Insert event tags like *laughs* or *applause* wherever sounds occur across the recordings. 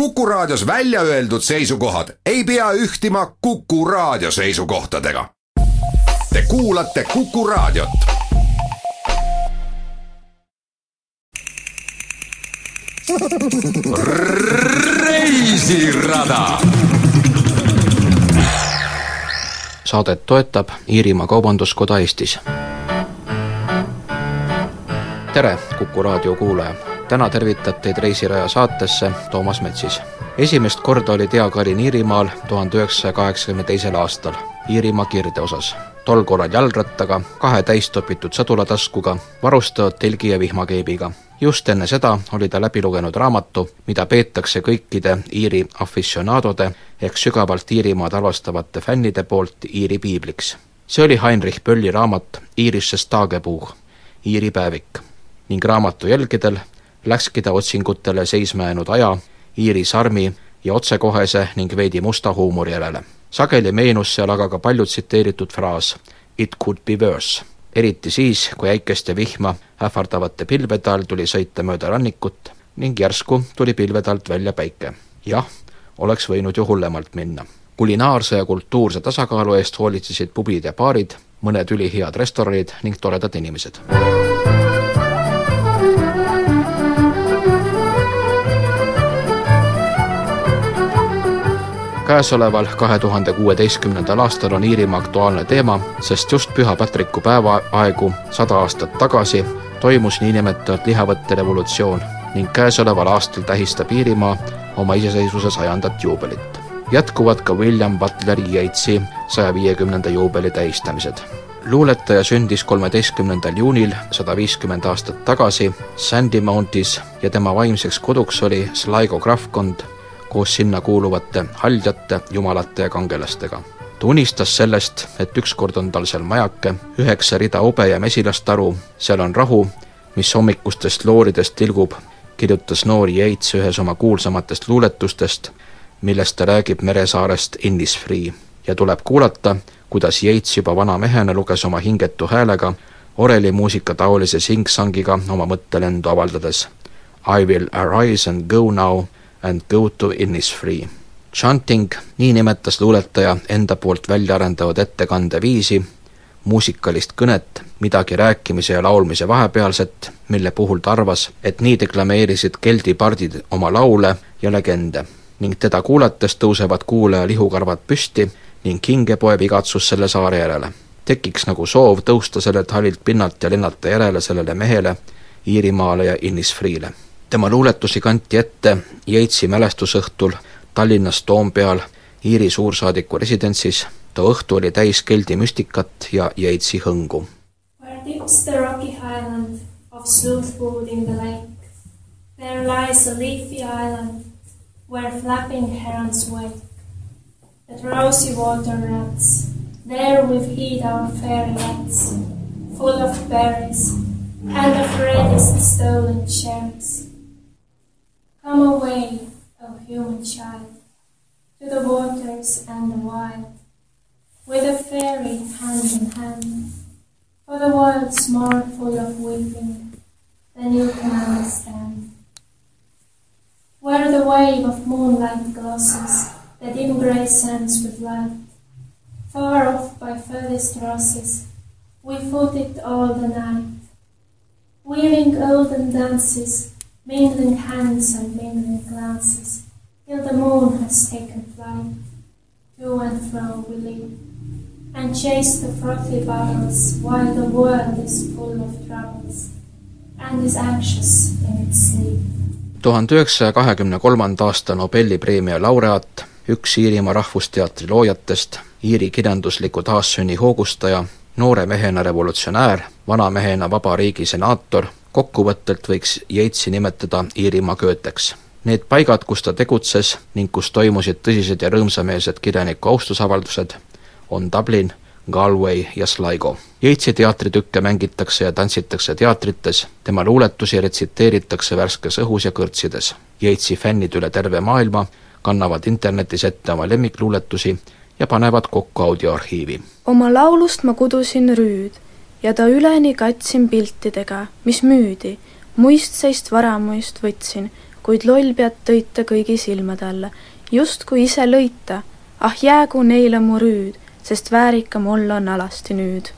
Kuku Raadios välja öeldud seisukohad ei pea ühtima Kuku Raadio seisukohtadega. Te kuulate Kuku Raadiot. reisirada. saadet toetab Iirimaa Kaubanduskoda Eestis. tere, Kuku raadio kuulaja täna tervitab teid Reisiraja saatesse Toomas Metsis. esimest korda oli Diagalin Iirimaal tuhande üheksasaja kaheksakümne teisel aastal, Iirimaa kirdeosas. tol korral jalgrattaga, kahe täistopitud sõdulataskuga, varustatud telgi ja vihmakeebiga. just enne seda oli ta läbi lugenud raamatu, mida peetakse kõikide Iiri aficionadode ehk sügavalt Iirimaad armastavate fännide poolt Iiri piibliks. see oli Heinrich Bölli raamat Iirisches Tagebuch, Iiri päevik ning raamatu jälgedel läkski ta otsingutele seisma jäänud aja, Iiri sarmi ja otsekohese ning veidi musta huumori järele. sageli meenus seal aga ka palju tsiteeritud fraas It could be worse, eriti siis, kui äikeste vihma ähvardavate pilvede all tuli sõita mööda rannikut ning järsku tuli pilvede alt välja päike. jah, oleks võinud ju hullemalt minna. kulinaarse ja kultuurse tasakaalu eest hoolitsesid pubid ja baarid, mõned ülihead restoranid ning toredad inimesed. Käesoleval, kahe tuhande kuueteistkümnendal aastal on Iirimaa aktuaalne teema, sest just Püha Patriku päeva aegu sada aastat tagasi toimus niinimetatud lihavõtterevolutsioon ning käesoleval aastal tähistab Iirimaa oma iseseisvuse sajandat juubelit. jätkuvad ka William Butler Yeatsi saja viiekümnenda juubeli tähistamised. luuletaja sündis kolmeteistkümnendal juunil sada viiskümmend aastat tagasi Sandy Mountis ja tema vaimseks koduks oli Sligo krahvkond koos sinna kuuluvate haljate, jumalate ja kangelastega. ta unistas sellest, et ükskord on tal seal majake, üheksa rida ube- ja mesilastaru, seal on rahu, mis hommikustest looridest tilgub, kirjutas noor Yeats ühes oma kuulsamatest luuletustest, milles ta räägib meresaarest Innisfree ja tuleb kuulata, kuidas Yeats juba vana mehena luges oma hingetu häälega oreli muusika taolise sing-sangiga oma mõttelendu avaldades. I will arise and go now and go to Innisfree. Chanting, nii nimetas luuletaja enda poolt välja arendatud ettekandeviisi, muusikalist kõnet, midagi rääkimise ja laulmise vahepealset, mille puhul ta arvas, et nii deklameerisid keldi pardid oma laule ja legende ning teda kuulates tõusevad kuulaja lihukarvad püsti ning hinge poeb igatsus selle saare järele. tekiks nagu soov tõusta sellelt hallilt pinnalt ja lennata järele sellele mehele, Iirimaale ja Innisfreele tema luuletusi kanti ette Yeatsi mälestusõhtul Tallinnas Toompeal Iiri suursaadiku residentsis. too õhtu oli täis keldi müstikat ja Yeatsi hõngu. Where dips the rocky highland of Sleuthwood in the lake, there lies a leafy island where flapping herons wake. That rosy water rats, there with heat our fairy lads, full of berries and of reddest stolen cherries. Come away, O human child, to the waters and the wild, with a fairy hand in hand, for the world's more full of weeping than you can understand. Where the wave of moonlight glosses the dim grey sands with light, far off by furthest rosses, we footed all the night, weaving golden dances mingling hands and mingling glances, till the moon has taken flight. To and fro we live, and chase the frothy bubbles, while the world is full of troubles, and is anxious in its sleep. tuhande üheksasaja kahekümne kolmanda aasta Nobeli preemia laureaat, üks Iirimaa Rahvusteatri loojatest, Iiri kirjandusliku taassünni hoogustaja, noore mehena revolutsionäär, vana mehena vaba riigi senaator, kokkuvõttelt võiks Yeatsi nimetada Iirimaa Goetheks. Need paigad, kus ta tegutses ning kus toimusid tõsised ja rõõmsameelsed kirjaniku austusavaldused, on Dublin, Galway ja Sligo. Yeatsi teatritükke mängitakse ja tantsitakse teatrites, tema luuletusi retsiteeritakse värskes õhus ja kõrtsides. Yeatsi fännid üle terve maailma kannavad internetis ette oma lemmikluuletusi ja panevad kokku audioarhiivi. oma laulust ma kudusin rüüd ja ta üleni katsin piltidega, mis müüdi, muistseist varamuist võtsin, kuid lollpead tõite kõigi silmade alla, justkui ise lõite. ah jäägu neile mu rüüd, sest väärikam olla on alasti nüüd.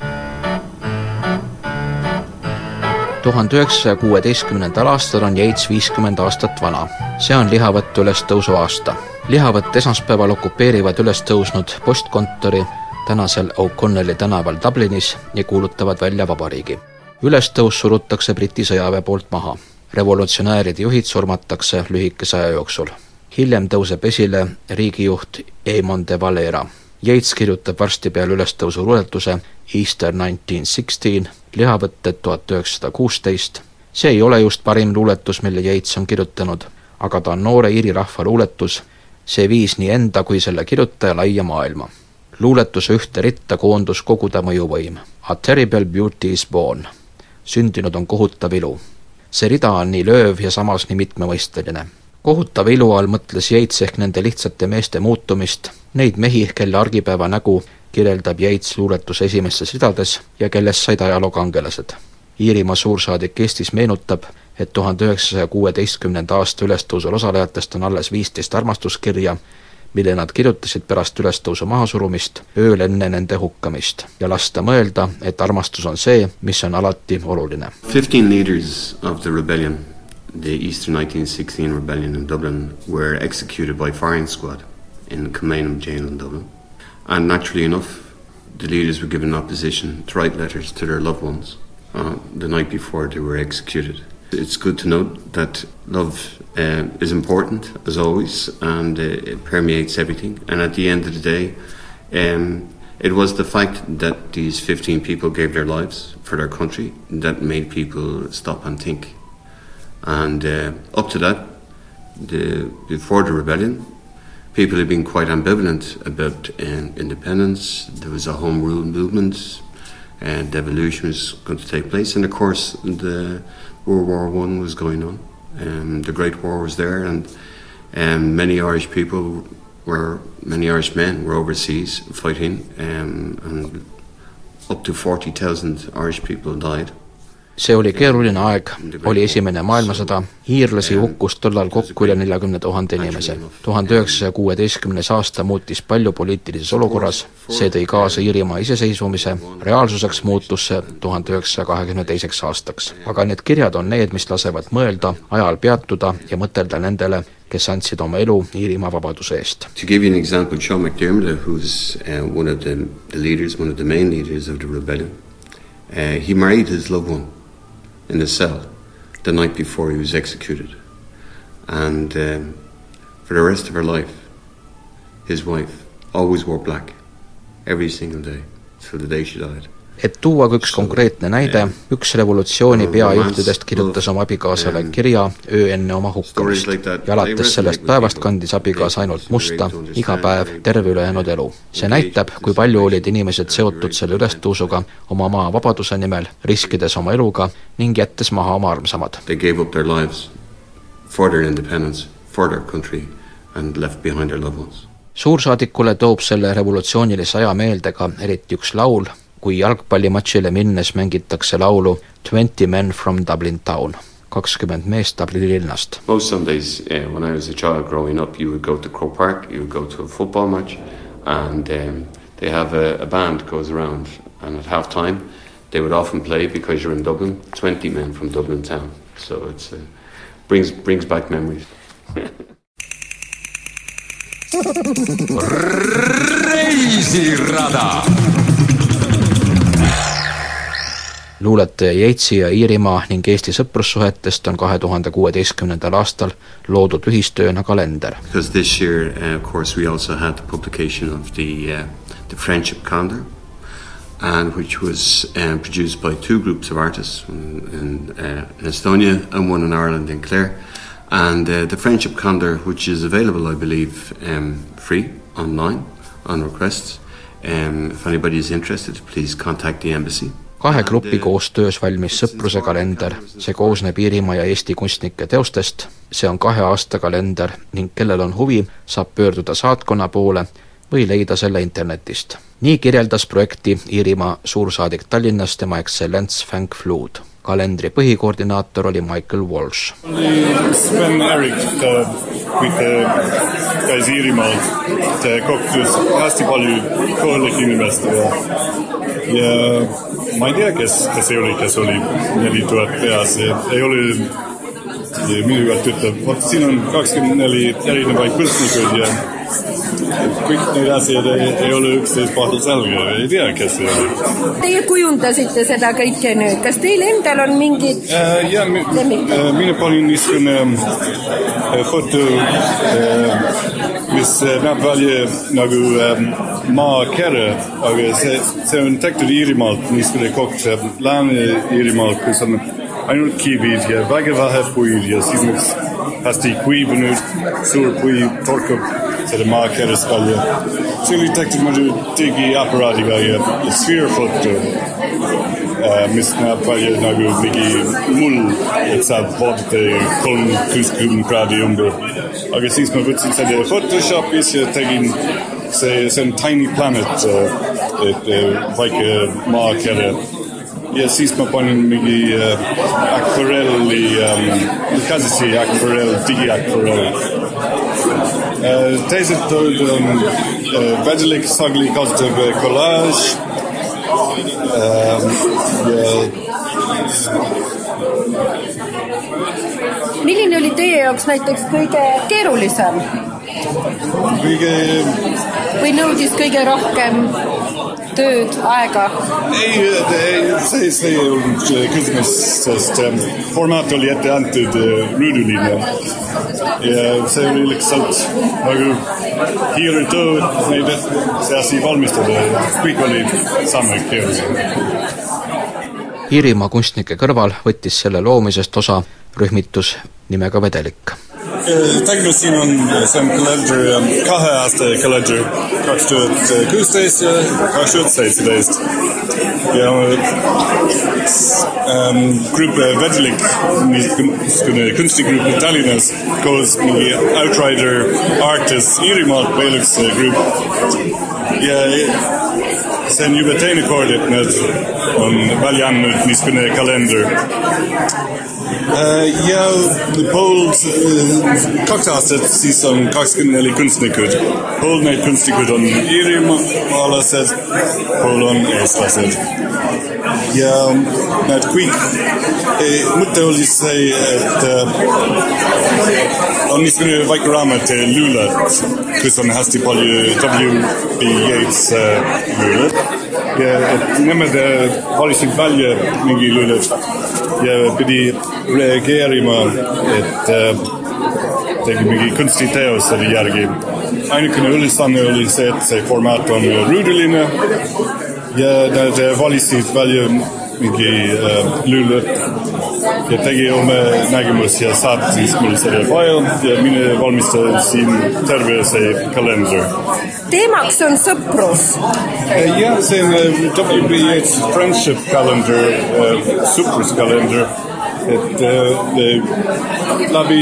tuhande üheksasaja kuueteistkümnendal aastal on Yates viiskümmend aastat vana. see on lihavõttu ülestõusu aasta. lihavõtt esmaspäeval okupeerivad ülestõusnud postkontori tänasel O'Connelli tänaval Dublinis ja kuulutavad välja vabariigi. ülestõus surutakse Briti sõjaväe poolt maha. revolutsionääride juhid surmatakse lühikese aja jooksul. hiljem tõuseb esile riigijuht Eamon de Valera. Yates kirjutab varsti peale ülestõusu luuletuse Easter nineteen sixteen, lihavõtted tuhat üheksasada kuusteist. see ei ole just parim luuletus, mille Yates on kirjutanud, aga ta on noore Iiri rahva luuletus, see viis nii enda kui selle kirjutaja laia maailma luuletuse ühte ritta koondus kogu ta mõjuvõim. A terrible beauty is born. sündinud on kohutav ilu. see rida on nii lööv ja samas nii mitmemõisteline. kohutava ilu all mõtles Yates ehk nende lihtsate meeste muutumist, neid mehi, kelle argipäeva nägu kirjeldab Yates luuletuse esimestes ridades ja kellest said ajaloo kangelased. Iirimaa suursaadik Eestis meenutab, et tuhande üheksasaja kuueteistkümnenda aasta ülestõusul osalejatest on alles viisteist armastuskirja mille nad kirjutasid pärast ülestõusu mahasurumist, ööl enne nende hukkamist ja lasta mõelda, et armastus on see, mis on alati oluline. Fifteen leaders of the rebellion, the Easter nineteen sixteen rebellion in Dublin were executed by firing squad in Kilmainham jail in Dublin. And naturally enough, the leaders were given opposition to write letters to their loved ones uh, the night before they were executed. It's good to note that love uh, is important as always, and uh, it permeates everything. And at the end of the day, um, it was the fact that these 15 people gave their lives for their country that made people stop and think. And uh, up to that, the, before the rebellion, people had been quite ambivalent about uh, independence. There was a home rule movement, and devolution was going to take place. And of course, the World War One was going on. Um, the Great War was there, and um, many Irish people were, many Irish men were overseas fighting, um, and up to 40,000 Irish people died. See oli keeruline aeg, oli Esimene maailmasõda, iirlasi hukkus tollal kokku üle neljakümne tuhande inimese. tuhande üheksasaja kuueteistkümnes aasta muutis palju poliitilises olukorras, see tõi kaasa Iirimaa iseseisvumise, reaalsuseks muutus see tuhande üheksasaja kahekümne teiseks aastaks. aga need kirjad on need, mis lasevad mõelda, ajal peatuda ja mõtelda nendele, kes andsid oma elu Iirimaa vabaduse eest. To give you an example, Sean McDermott, who's uh, one of the, the leaders, one of the main leaders of the rebellion, uh, he married his loved one in the cell the night before he was executed. And um, for the rest of her life, his wife always wore black every single day till the day she died. Et tuua ka üks konkreetne näide, üks revolutsiooni peajuhtidest kirjutas oma abikaasale kirja öö enne oma hukkamist. Ja alates sellest päevast kandis abikaasa ainult musta iga päev terve ülejäänud elu. see näitab, kui palju olid inimesed seotud selle ülestõusuga oma maa vabaduse nimel, riskides oma eluga ning jättes maha oma armsamad. They gave up their lives for their independence, for their country and left behind their loved ones. suursaadikule toob selle revolutsioonilise aja meelde ka eriti üks laul, kui jalgpallimatšile minnes mängitakse laulu Twenty men from Dublin town, kakskümmend meest Dublini linnast. Most Sundays, uh, when I was a child growing up, you would go to Crow Park, you would go to a football match, and um, they have a, a band goes around, and at half time, they would often play because you're in Dublin. Twenty men from Dublin town, so it's uh, brings brings back memories. *laughs* reisirada luuletaja Yeatsi ja Iirimaa ning Eesti sõprussuhetest on kahe tuhande kuueteistkümnendal aastal loodud ühistööna kalender. Because this year, uh, of course, we also had the publication of the uh, the friendship calendar, and which was um, produced by two groups of artists in, in, uh, in Estonia and one in Ireland in Clare. And uh, the friendship calendar, which is available, I believe, um, free online on request. Um, if anybody is interested, please contact the embassy. Kahe grupi koostöös valmis Sõpruse kalender, see koosneb Iirimaa ja Eesti kunstnike teostest, see on kahe aasta kalender ning kellel on huvi, saab pöörduda saatkonna poole või leida selle internetist. nii kirjeldas projekti Iirimaa suursaadik Tallinnas tema ekstsellents Frank Flood. kalendri põhikoordinaator oli Michael Walsh. Sven Erik, käis Iirimaal, kohtus hästi palju kohalike inimestega ja ma ei tea, kes, kes see oli, kes oli neli tuhat peas, ei ole minu käest ütleb, vot siin on kakskümmend neli erinevaid kunstnikuid ja kõik need asjad ei, ei ole üksteist vahel selge, ei tea, kes see oli. Teie kujundasite seda kõike nüüd, kas teil endal on mingid äh, ja, äh, mina panin niisugune äh, foto äh,, mis näeb välja nagu äh, maakere, aga see, see on tehtud Iirimaalt, niisugune koht Lääne-Iirimaalt, kus on ainult kivid ja väga vähe puid ja siis on hästi kuivanud, suur pui torkab seda maakerest välja. see oli tehtud muidu digiaparaadiga ja, ja sfeerfoto äh,, mis näeb välja nagu mingi mull, et saab vaadata kolm, kuuskümmend kraadi ümber. aga siis ma võtsin selle Photoshopis ja tegin see, see on Tiny Planet, et väike maakere ja siis ma panin mingi äh, akvarelli ähm,, käsitsi akvarell, digiakvarell teised olid um, vedelik sagli kasutab kolaaž ja milline oli teie jaoks näiteks kõige keerulisem? kõige või nõudis kõige rohkem tööd, aega? ei, see, see ei olnud küsimus, sest ähm, formaat oli ette antud äh, ruuduline ja see oli lihtsalt nagu kiire töö, neid, see asi valmistada ja kõik oli sama keeruline. Iirimaa kunstnike kõrval võttis selle loomisest osa rühmitus nimega Vedelik tegelikult siin on, see on kalender, kahe aasta kalender, kaks tuhat kuusteist ja kaks tuhat seitseteist. ja ähm, grupp Vedelik, niisugune kunstigrupp Tallinnas koos mingi Outrider Artist Iirimaalt veel üks grupp. ja see on juba teine kord, et nad on välja andnud niisugune kalender ja pool uh, kaks aastat siis on kakskümmend neli kunstnikud. pool neid kunstnikud on iirimaalased, pool on eestlased. ja need kõik eh,, mõte oli see, et eh, on niisugune väike raamat Luulet, kus on hästi palju W.B. Yeats eh, luulet ja et nemad valisid välja mingi luulet ja pidi reageerima, et äh, tegi mingi kunstiteos selle järgi. ainukene ülesanne oli see, et see formaat on ruuduline ja nad valisid välja mingi äh, lüülõpp ja tegi oma nägemus ja saatis mulle selle faili ja mina valmistasin terve see kalender. Teemaks on sõprus. jah, see on WB Yeats Friendship Calendar uh,, sõpruskalender et äh, läbi,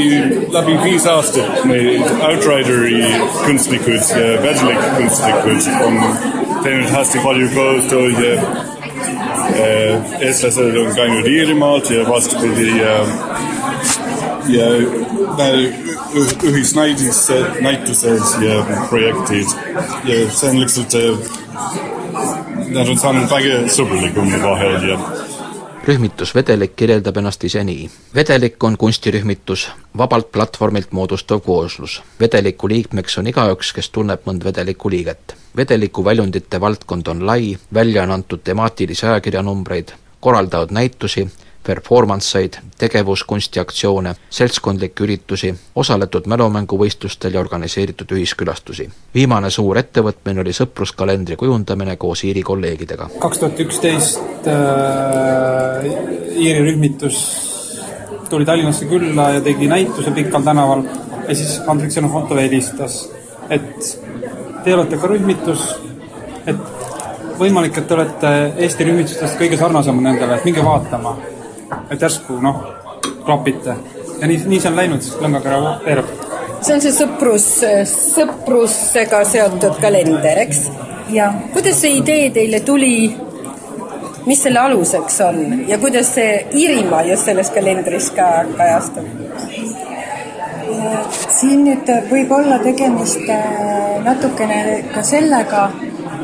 läbi viis aastat neid Outrideri kunstnikud ja Vedlik kunstnikud on teinud hästi palju koostööd ja eestlased on käinud Iirimaalt ja vastupidi ja, ja ühisnäitused, näitused ja projektid ja see on lihtsalt, nad on saanud väga sõbralik omavahel ja rühmitus Vedelik kirjeldab ennast ise nii. vedelik on kunstirühmitus, vabalt platvormilt moodustav kooslus. vedeliku liikmeks on igaüks, kes tunneb mõnd vedeliku liiget. vedeliku väljundite valdkond on lai, välja on antud temaatilisi ajakirjanumbreid, korraldavad näitusi performance eid, tegevuskunstiaktsioone, seltskondlikke üritusi, osaletud mälumänguvõistlustel ja organiseeritud ühiskülastusi. viimane suur ettevõtmine oli sõpruskalendri kujundamine koos Iiri kolleegidega. kaks tuhat üksteist äh, Iiri rühmitus tuli Tallinnasse külla ja tegi näituse Pikal tänaval ja siis Andrik Xenofontov helistas, et te olete ka rühmitus, et võimalik, et te olete Eesti rühmitustest kõige sarnasem nendele, et minge vaatama et järsku noh, klapite. ja nii, nii see on läinud, Lõngakera veereb. see on see sõprus, sõprusega seotud kalender, eks? kuidas see idee teile tuli mis selle aluseks on ja kuidas see Iirimaa just selles kalendris ka kajastub? siin nüüd võib olla tegemist äh, natukene ka sellega,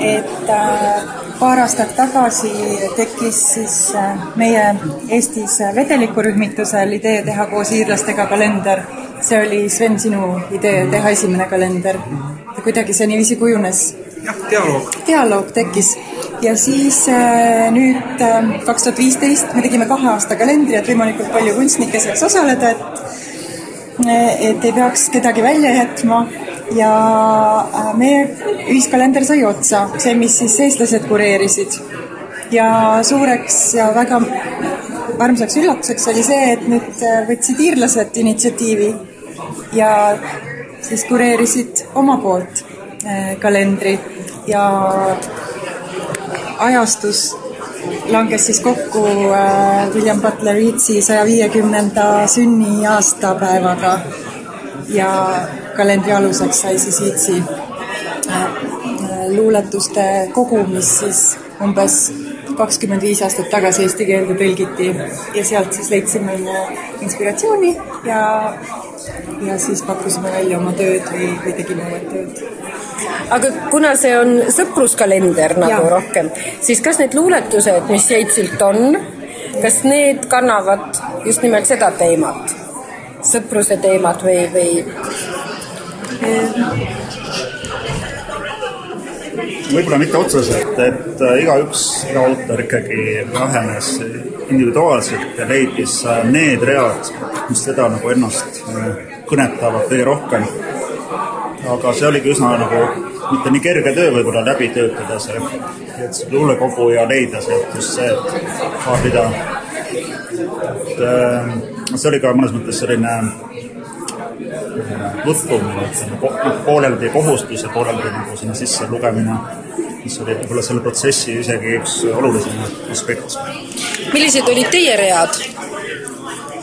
et äh, paar aastat tagasi tekkis siis äh, meie Eestis vedelikurühmitusel idee teha koos iirlastega kalender. see oli Sven, sinu idee teha esimene kalender. ja kuidagi see niiviisi kujunes. jah, dialoog. dialoog tekkis ja siis nüüd kaks tuhat viisteist me tegime kahe aasta kalendri, et võimalikult palju kunstnikke saaks osaleda, et et ei peaks kedagi välja jätma ja äh, meie ühiskalender sai otsa, see, mis siis eestlased kureerisid. ja suureks ja väga armsaks üllatuseks oli see, et nüüd äh, võtsid iirlased initsiatiivi ja siis kureerisid oma poolt äh, kalendri. Ja ajastus langes siis kokku William Butler Yeatsi saja viiekümnenda sünniaastapäevaga. Ja kalendri aluseks sai siis äh, äh, luuletuste kogu, mis siis umbes kakskümmend viis aastat tagasi eesti keelde tõlgiti ja sealt siis leidsime inspiratsiooni ja, ja siis pakkusime välja oma tööd või, või tegime uued tööd aga kuna see on sõpruskalender nagu ja. rohkem, siis kas need luuletused, mis Jeitsilt on, kas need kannavad just nimelt seda teemat, sõpruse teemat või, või? Võib-olla mitte otseselt, et äh, igaüks, iga autor ikkagi lähenes individuaalselt ja leidis äh, need read, mis teda nagu ennast äh, kõnetavad kõige rohkem. aga see oligi üsna nagu mitte nii kerge töö võib-olla läbi töötada see, et see luulekogu ja leida sealt just see paar rida. et äh, see oli ka mõnes mõttes selline tutvumine, ütleme, noh, pooleldi kohustus ja pooleldi nagu sinna sisse lugemine, mis oli võib-olla selle protsessi isegi üks olulisem aspekt. millised olid teie read?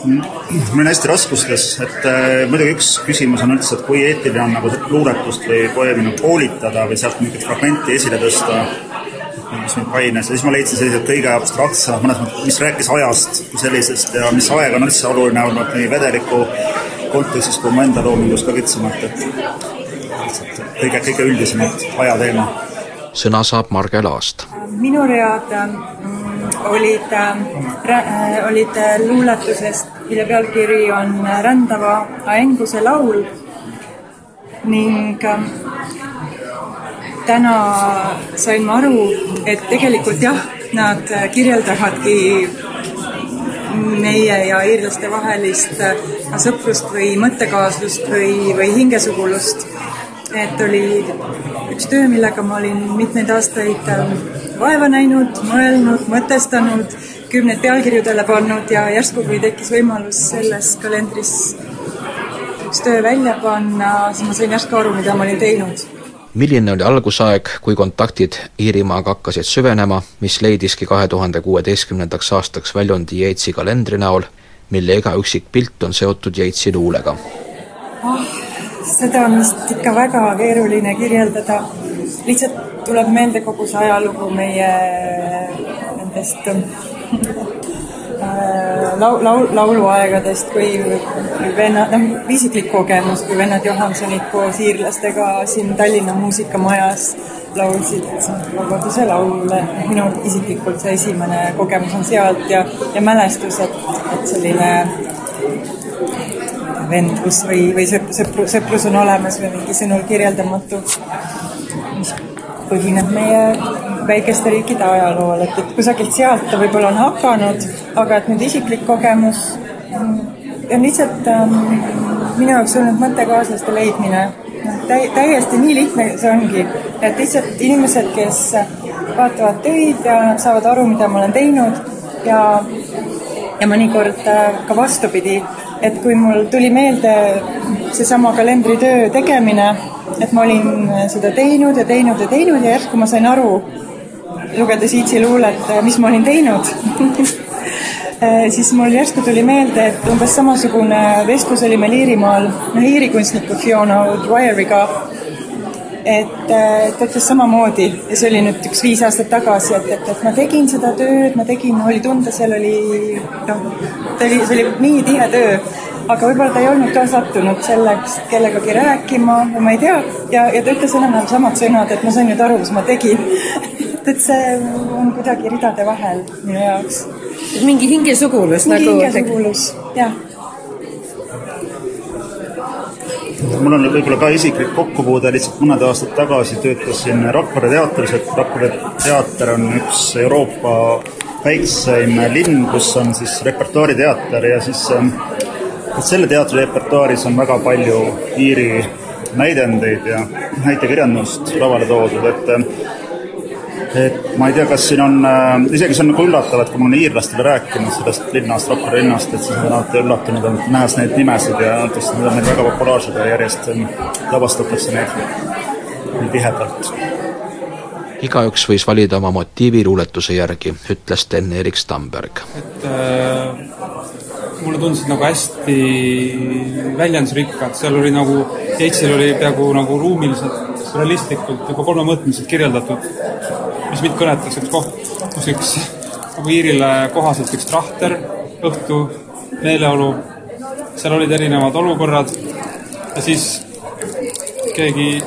ma olin hästi raskustes, et äh, muidugi üks küsimus on üldse, et kui eetiline on nagu luuletust või poeemi nagu koolitada või sealt mingit fragmenti esile tõsta, mis mind paines ja siis ma leidsin sellised kõige abstraktsemad, mõnes mõttes, mis rääkis ajast kui sellisest ja mis aeg on üldse oluline olnud nii vedeliku kontekstis kui mu enda loomingus ka kitsamalt, et lihtsalt kõige, kõige üldisemalt ajateema. sõna saab Marge Laast. minu read olid äh,, olid luuletusest, mille pealkiri on Rändava Aenguse laul ning äh, täna sain ma aru, et tegelikult jah, nad kirjeldavadki meie ja iirlaste vahelist äh, sõprust või mõttekaaslust või, või hingesugulust. et oli üks töö, millega ma olin mitmeid aastaid äh, vaeva näinud, mõelnud, mõtestanud, kümneid pealkirju talle pannud ja järsku, kui tekkis võimalus selles kalendris üks töö välja panna, siis ma sain järsku aru, mida ma olin teinud. milline oli algusaeg, kui kontaktid Iirimaaga hakkasid süvenema, mis leidiski kahe tuhande kuueteistkümnendaks aastaks väljundi Yeatsi kalendri näol, mille iga üksik pilt on seotud Yeatsi luulega? ah, seda on vist ikka väga keeruline kirjeldada lihtsalt tuleb meelde kogu see ajalugu meie nendest äh, lau-, lau-, lauluaegadest, kui vennad, noh, isiklik kogemus, kui vennad Johansonid koos iirlastega siin Tallinna muusikamajas laulsid Vabaduse laule, minu isiklikult see esimene kogemus on sealt ja, ja mälestus, et, et selline vendlus või, või sõpru, sõprus on olemas või mingi sõnul kirjeldamatu mis põhineb meie väikeste riikide ajalool, et, et kusagilt sealt ta võib-olla on hakanud, aga et nüüd isiklik kogemus on lihtsalt ähm, minu jaoks olnud mõttekaaslaste leidmine. Täi-, täiesti nii lihtne see ongi, et lihtsalt inimesed, kes vaatavad töid ja saavad aru, mida ma olen teinud ja ja mõnikord äh, ka vastupidi, et kui mul tuli meelde seesama kalendritöö tegemine, et ma olin seda teinud ja teinud ja teinud ja järsku ma sain aru, lugedes Iitsi luulet, mis ma olin teinud *laughs* siis mul järsku tuli meelde, et umbes samasugune vestlus oli meil Iirimaal, noh, Iiri kunstniku Fiona O'Dwyeriga, et ta ütles samamoodi ja see oli nüüd üks viis aastat tagasi, et, et, et ma tegin seda tööd, ma tegin, oli tunda, seal oli noh, ta oli, see oli nii tihe töö, aga võib-olla ta ei olnud ka sattunud selleks kellegagi rääkima või ma ei tea, ja, ja ta ütles enam-vähem samad sõnad, et ma sain nüüd aru, mis ma tegin *laughs* et, et see on kuidagi ridade vahel minu jaoks. mingi hingesugulus mingi nagu hingesugulus, jah mul on võib-olla ka isiklik kokkupuude, lihtsalt mõned aastad tagasi töötasin Rakvere teatris, et Rakvere teater on üks Euroopa väikseim linn, kus on siis repertuaariteater ja siis ähm, et selle teatri repertuaaris on väga palju Iiri näidendeid ja näitekirjandust lavale toodud, et ähm, et ma ei tea, kas siin on äh,, isegi see on nagu üllatav, et kui ma olen iirlastele rääkinud sellest linnast, Rakvere linnast, et siis nad on alati üllatunud olnud, nähes neid nimesid ja et need on meil väga populaarsed ja järjest ähm, lavastatakse neid nii tihedalt. igaüks võis valida oma motiivi luuletuse järgi, ütles Sten-Erik Stamberg. et äh, mulle tundusid nagu hästi väljendusrikkad, seal oli nagu, Jeitsil oli peaaegu nagu ruumiliselt realistlikult juba kolmemõõtmeliselt kirjeldatud mis mind kõnetas, üks koht, kus üks nagu Iirile kohaselt üks trahter, õhtu, meeleolu, seal olid erinevad olukorrad. Ja siis keegi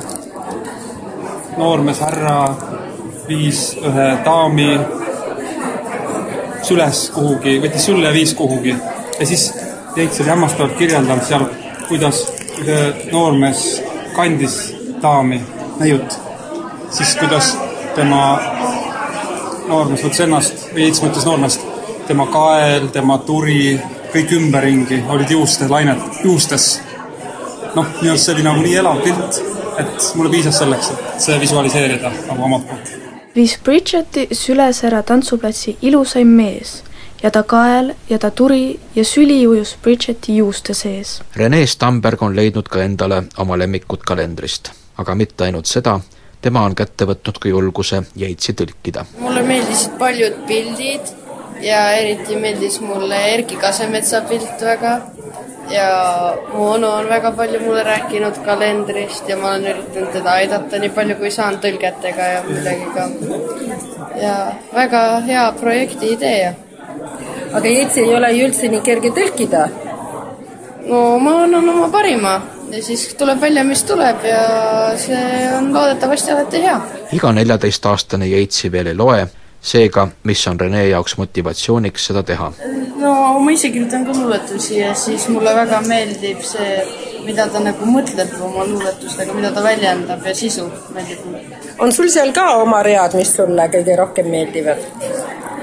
noormees härra viis ühe daami süles kuhugi, võttis sülle ja viis kuhugi. Ja siis Jeits oli hämmastavalt kirjeldanud seal, kuidas noormees kandis daami, neiut, siis kuidas tema noormees võttis ennast, või Jeits mõtles noormeest, tema kael, tema turi, kõik ümberringi olid juuste lainet, juustes. noh, minu arust see oli nagu nii elav pilt, et mulle piisas selleks, et see visualiseerida nagu omalt poolt. viis Bridgeti süles ära tantsuplatsi ilusaim mees ja ta kael ja ta turi ja süli ujus Bridgeti juuste sees. Rene Stamberg on leidnud ka endale oma lemmikud kalendrist, aga mitte ainult seda, tema on kätte võtnud ka julguse Jeitsi tõlkida. mulle meeldisid paljud pildid ja eriti meeldis mulle Erki Kasemetsa pilt väga ja mu onu on väga palju mulle rääkinud kalendrist ja ma olen üritanud teda aidata nii palju, kui saan tõlgetega ja millegagi. ja väga hea projekti idee. aga Jeitsi ei ole ju üldse nii kerge tõlkida? no ma annan oma parima ja siis tuleb välja, mis tuleb ja see on loodetavasti alati hea. iga neljateistaastane Jeitsi veel ei loe, seega mis on Rene jaoks motivatsiooniks seda teha? no ma ise kirjutan ka luuletusi ja siis mulle väga meeldib see, mida ta nagu mõtleb oma luuletustega, mida ta väljendab ja sisu meeldib mulle. on sul seal ka oma read, mis sulle kõige rohkem meeldivad?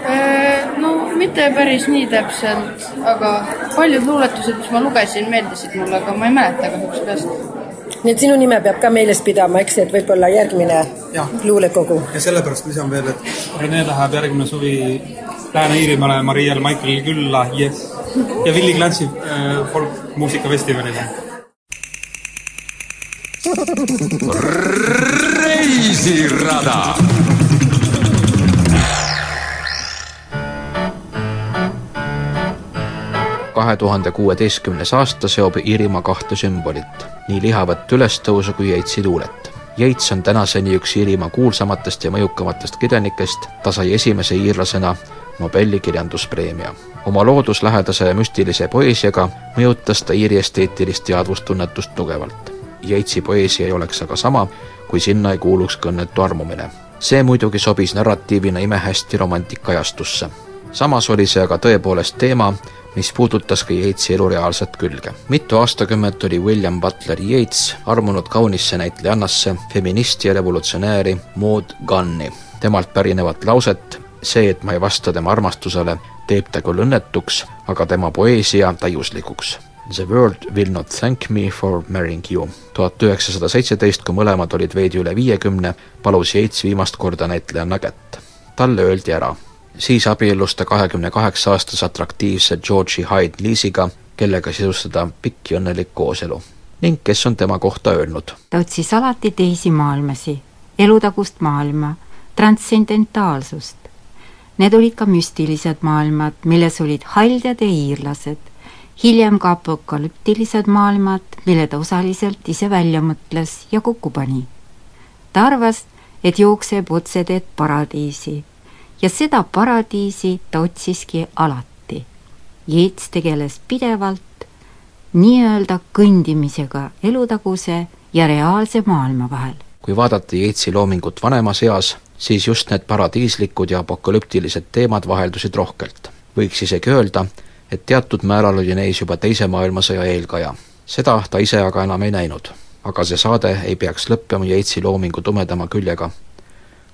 Äh, no mitte päris nii täpselt, aga paljud luuletused, mis ma lugesin, meeldisid mulle, aga ma ei mäleta kahjuks peast. nii et sinu nime peab ka meeles pidama, eks, et võib-olla järgmine ja. luulekogu. ja sellepärast lisan veel, et Rene läheb järgmine suvi Lääne-Iirimaale Mariel Michael'i külla yes. ja Willie Clancy äh, folkmuusikafestivalile. reisirada kahe tuhande kuueteistkümnes aasta seob Iirimaa kahte sümbolit, nii lihavat ülestõusu kui Jeitsi luulet. Jeits on tänaseni üks Iirimaa kuulsamatest ja mõjukamatest kirjanikest, ta sai esimese iirlasena Nobeli kirjanduspreemia. oma looduslähedase ja müstilise poeesiaga mõjutas ta Iiri esteetilist teadvustunnetust tugevalt. Jeitsi poeesia ei oleks aga sama, kui sinna ei kuuluks ka õnnetu armumine. see muidugi sobis narratiivina imehästi romantikaajastusse. Samas oli see aga tõepoolest teema, mis puudutas ka Yeatsi elu reaalset külge. mitu aastakümmet oli William Butler Yeats armunud kaunisse näitlejannasse, feministi ja revolutsionääri Maud Gunni. temalt pärinevat lauset see, et ma ei vasta tema armastusele, teeb ta küll õnnetuks, aga tema poeesia täiuslikuks. The world will not thank me for marrying you. tuhat üheksasada seitseteist, kui mõlemad olid veidi üle viiekümne, palus Yeats viimast korda näitlejanna kätt. talle öeldi ära siis abiellus ta kahekümne kaheksa aastase atraktiivse George'i Hyde Lee'siga, kellega sisustada pikk ja õnnelik kooselu. ning kes on tema kohta öelnud? ta otsis alati teisi maailmasi, elutagust maailma, transcendentaalsust. Need olid ka müstilised maailmad, milles olid haljad ja iirlased, hiljem ka apokalüptilised maailmad, mille ta osaliselt ise välja mõtles ja kokku pani. ta arvas, et jookseb otseteed paradiisi ja seda paradiisi ta otsiski alati. Jeets tegeles pidevalt nii-öelda kõndimisega elutaguse ja reaalse maailma vahel. kui vaadata Jeetsi loomingut vanemas eas, siis just need paradiislikud ja apokalüptilised teemad vaheldusid rohkelt. võiks isegi öelda, et teatud määral oli neis juba Teise maailmasõja eelkaja. seda ta ise aga enam ei näinud. aga see saade ei peaks lõppema Jeitsi loomingu tumedama küljega.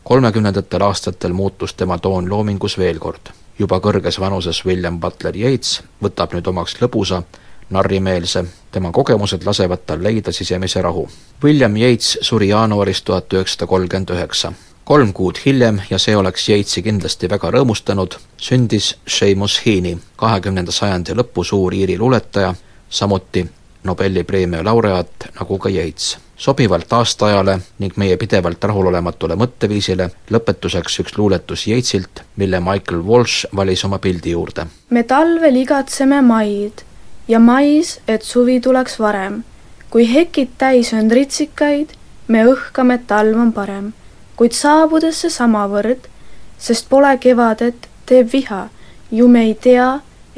Kolmekümnendatel aastatel muutus tema toon loomingus veel kord. juba kõrges vanuses William Butler Yeats võtab nüüd omaks lõbusa, narrimeelse, tema kogemused lasevad tal leida sisemise rahu. William Yeats suri jaanuaris tuhat üheksasada kolmkümmend üheksa kolm kuud hiljem, ja see oleks Yeatsi kindlasti väga rõõmustanud, sündis Seamus Heaney, kahekümnenda sajandi lõpu suur Iiri luuletaja, samuti Nobeli preemia laureaat nagu ka Yeats. Sobivalt aastaajale ning meie pidevalt rahulolematule mõtteviisile lõpetuseks üks luuletus Yeatsilt, mille Michael Walsh valis oma pildi juurde. me talvel igatseme maid ja mais, et suvi tuleks varem. kui hekid täis on ritsikaid, me õhkame, et talv on parem kuid saabudes see samavõrd, sest pole kevadet, teeb viha, ju me ei tea,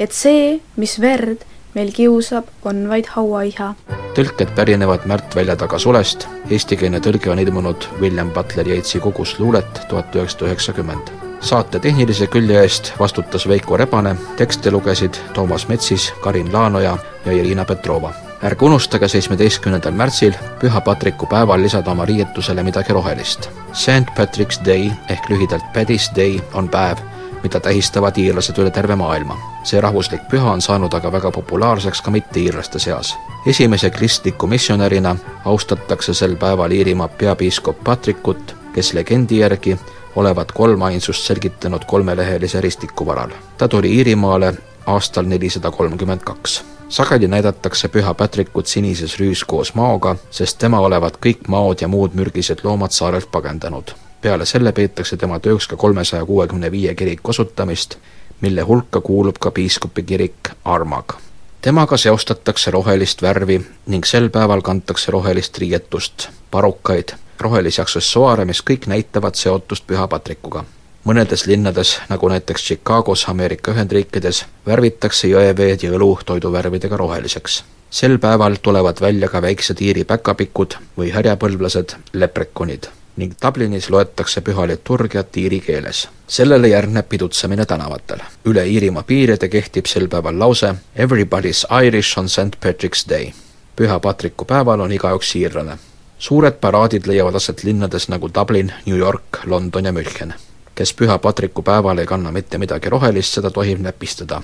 et see, mis verd meil kiusab, on vaid hauaiha. tõlked pärinevad Märt Väljataga sulest, eestikeelne tõlge on ilmunud William Butler Yeatsi kogus luulet tuhat üheksasada üheksakümmend. saate tehnilise külje eest vastutas Veiko Rebane, tekste lugesid Toomas Metsis, Karin Laanoja ja Irina Petrova ärge unustage seitsmeteistkümnendal märtsil, püha Patriku päeval lisada oma riietusele midagi rohelist. St Patrick's Day ehk lühidalt Paddy's Day on päev, mida tähistavad iirlased üle terve maailma. see rahvuslik püha on saanud aga väga populaarseks ka mitte-iirlaste seas. esimese kristliku missionärina austatakse sel päeval Iirimaa peapiiskop Patrickut, kes legendi järgi olevat kolm ainsust selgitanud kolmelehelise ristiku varal. ta tuli Iirimaale aastal nelisada kolmkümmend kaks sageli näidatakse püha Patrickut sinises rüüs koos maoga, sest tema olevat kõik maod ja muud mürgised loomad saarelt pagendanud. Peale selle peetakse tema tööks ka kolmesaja kuuekümne viie kiriku osutamist, mille hulka kuulub ka piiskopi kirik Armag. temaga seostatakse rohelist värvi ning sel päeval kantakse rohelist riietust, parukaid, rohelisi aksessuaare, mis kõik näitavad seotust püha Patrikuga mõnedes linnades, nagu näiteks Chicagos Ameerika Ühendriikides, värvitakse jõeveed ja õlu toiduvärvidega roheliseks. sel päeval tulevad välja ka väiksed Iiri päkapikud või härjapõlvlased, leprekonid ning Dublinis loetakse püha liturgiat iiri keeles. sellele järgneb pidutsemine tänavatel. üle Iirimaa piiride kehtib sel päeval lause Everybody's Irish on St Patrick's Day. püha Patriku päeval on igaüks iirlane. suured paraadid leiavad aset linnades nagu Dublin, New York, London ja München kes püha Patriku päeval ei kanna mitte midagi rohelist, seda tohib näpistada.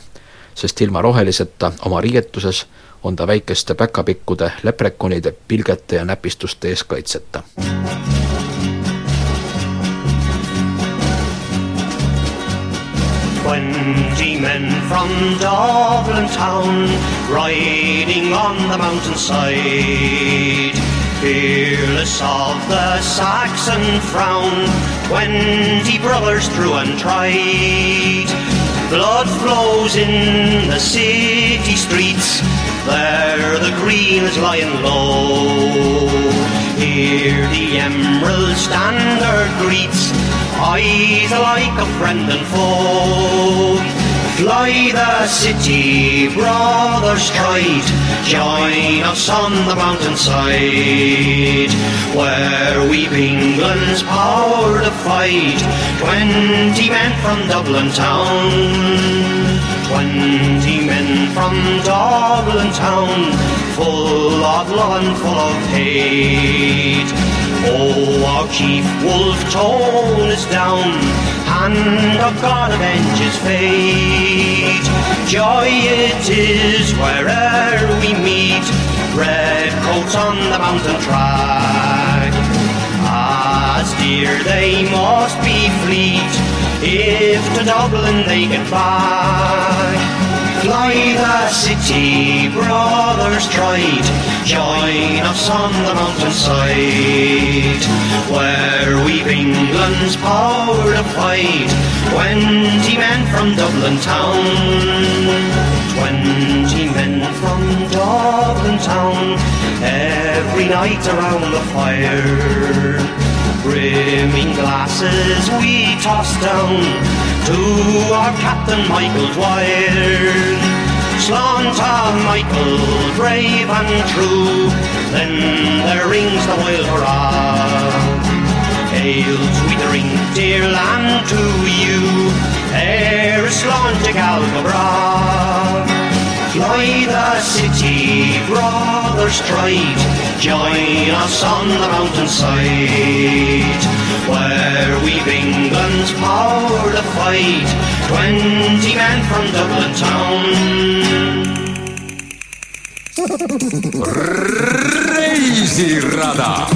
sest ilma roheliseta oma riietuses on ta väikeste päkapikkude, leprekonide, pilgete ja näpistuste ees kaitseta. Twenty men from Dublin town riding on the mountainside Fearless of the Saxon frown, twenty brothers true and tried. Blood flows in the city streets, there the green is lying low. Here the emerald standard greets, eyes alike of friend and foe. Fly the city, brothers tried, join us on the mountainside, where we've England's power to fight, twenty men from Dublin town. Twenty men from Dublin town, full of love and full of hate. Oh, our chief wolf tone is down, hand of God avenges fate. Joy it is where'er we meet, red coats on the mountain track. As dear they must be fleet, if to Dublin they get back. Fly the city, brothers tried, join us on the mountainside, where we've England's power fight, twenty men from Dublin town. Twenty men from Dublin town, every night around the fire. Brimming glasses we toss down to our Captain Michael Dwyer. Slaughter Michael, brave and true, then there rings the wild hurrah. Ales we drink, dear land, to you, ere is Slaughter Galgabra. Fly the city, brother stride, join us on the mountainside, where we've England's power to fight, twenty men from Dublin town. reisirada